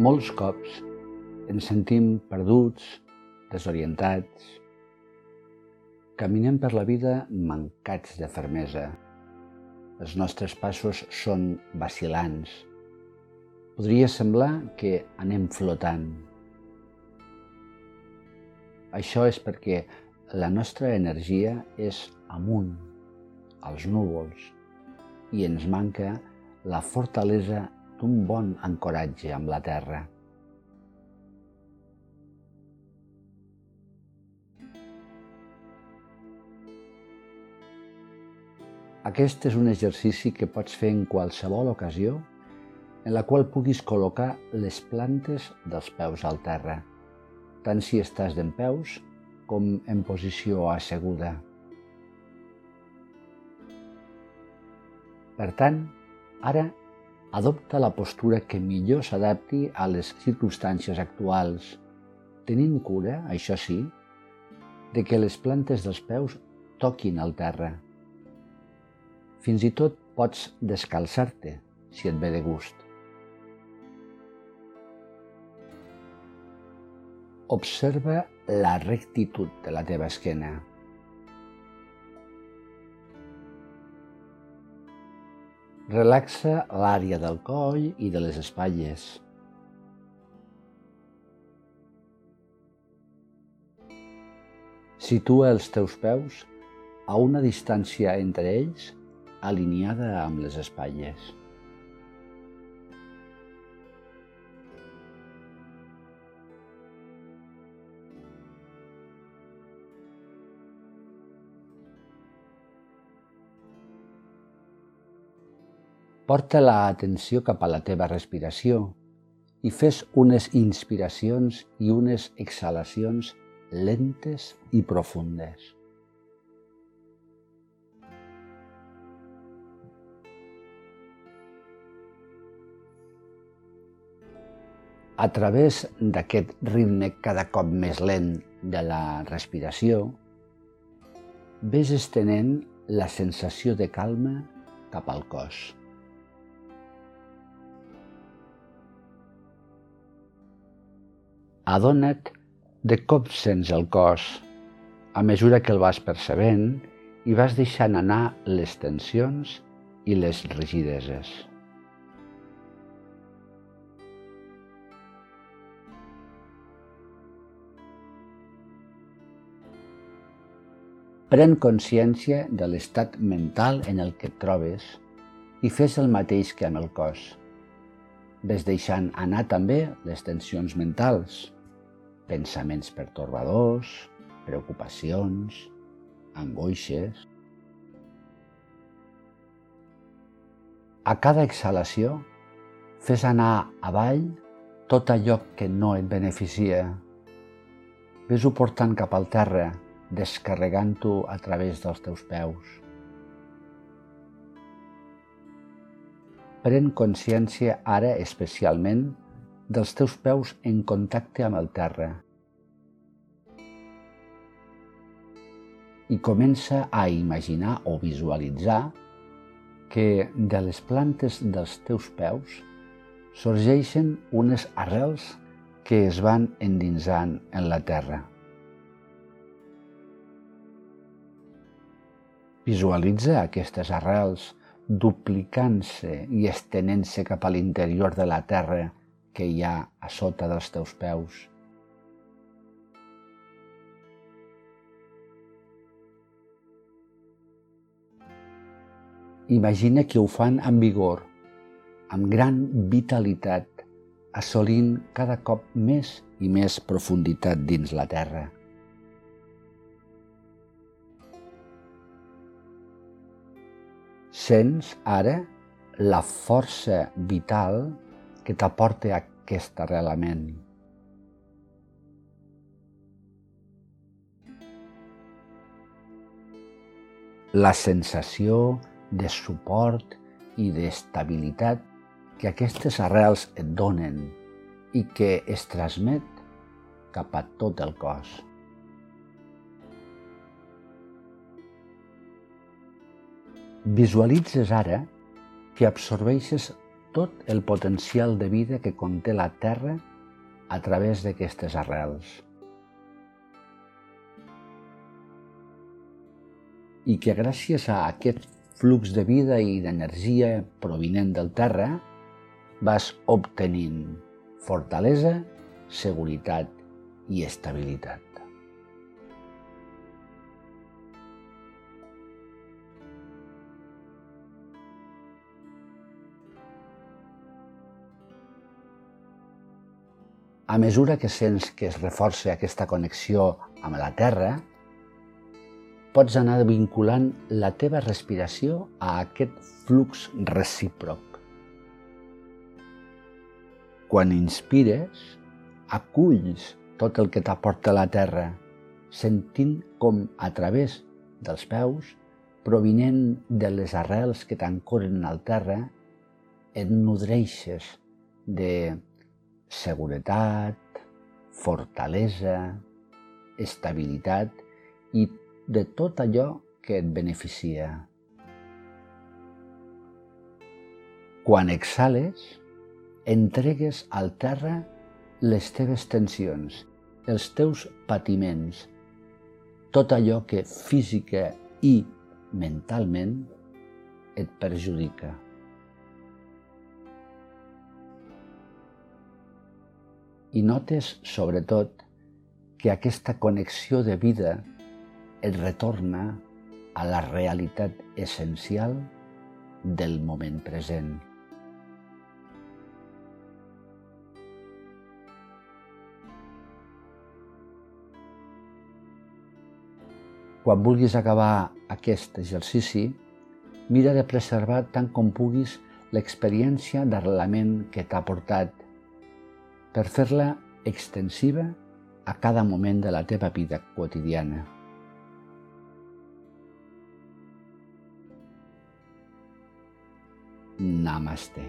Molts cops ens sentim perduts, desorientats. Caminem per la vida mancats de fermesa. Els nostres passos són vacilants. Podria semblar que anem flotant. Això és perquè la nostra energia és amunt, als núvols, i ens manca la fortalesa d'un bon ancoratge amb la terra. Aquest és un exercici que pots fer en qualsevol ocasió en la qual puguis col·locar les plantes dels peus al terra, tant si estàs d'en peus com en posició asseguda. Per tant, ara adopta la postura que millor s'adapti a les circumstàncies actuals, tenint cura, això sí, de que les plantes dels peus toquin al terra. Fins i tot pots descalçar-te, si et ve de gust. Observa la rectitud de la teva esquena. Relaxa l'àrea del coll i de les espatlles. Situa els teus peus a una distància entre ells alineada amb les espatlles. Porta l'atenció cap a la teva respiració i fes unes inspiracions i unes exhalacions lentes i profundes. A través d'aquest ritme cada cop més lent de la respiració, ves estenent la sensació de calma cap al cos. Adona't de com sents el cos a mesura que el vas percebent i vas deixant anar les tensions i les rigideses. Pren consciència de l'estat mental en el que et trobes i fes el mateix que amb el cos. Ves deixant anar també les tensions mentals, pensaments pertorbadors, preocupacions, angoixes. A cada exhalació, fes anar avall tot allò que no et beneficia. Ves-ho portant cap al terra, descarregant-ho a través dels teus peus. Pren consciència ara especialment dels teus peus en contacte amb el terra. I comença a imaginar o visualitzar que de les plantes dels teus peus sorgeixen unes arrels que es van endinsant en la terra. Visualitza aquestes arrels duplicant-se i estenent-se cap a l'interior de la terra que hi ha a sota dels teus peus. Imagina que ho fan amb vigor, amb gran vitalitat, assolint cada cop més i més profunditat dins la terra. Sents ara la força vital que t'aporta aquest arrelament. La sensació de suport i d'estabilitat que aquestes arrels et donen i que es transmet cap a tot el cos. Visualitzes ara que absorbeixes tot el potencial de vida que conté la terra a través d'aquestes arrels. I que gràcies a aquest flux de vida i d'energia provinent del terra vas obtenint fortalesa, seguretat i estabilitat. A mesura que sents que es reforça aquesta connexió amb la Terra, pots anar vinculant la teva respiració a aquest flux recíproc. Quan inspires, aculls tot el que t'aporta la terra, sentint com a través dels peus, provinent de les arrels que t'ancoren al terra, et nodreixes de seguretat, fortalesa, estabilitat i de tot allò que et beneficia. Quan exhales, entregues al terra les teves tensions, els teus patiments, tot allò que física i mentalment et perjudica. I notes, sobretot, que aquesta connexió de vida et retorna a la realitat essencial del moment present. Quan vulguis acabar aquest exercici, mira de preservar tant com puguis l'experiència d'arrelament que t'ha portat per fer-la extensiva a cada moment de la teva vida quotidiana. Namaste.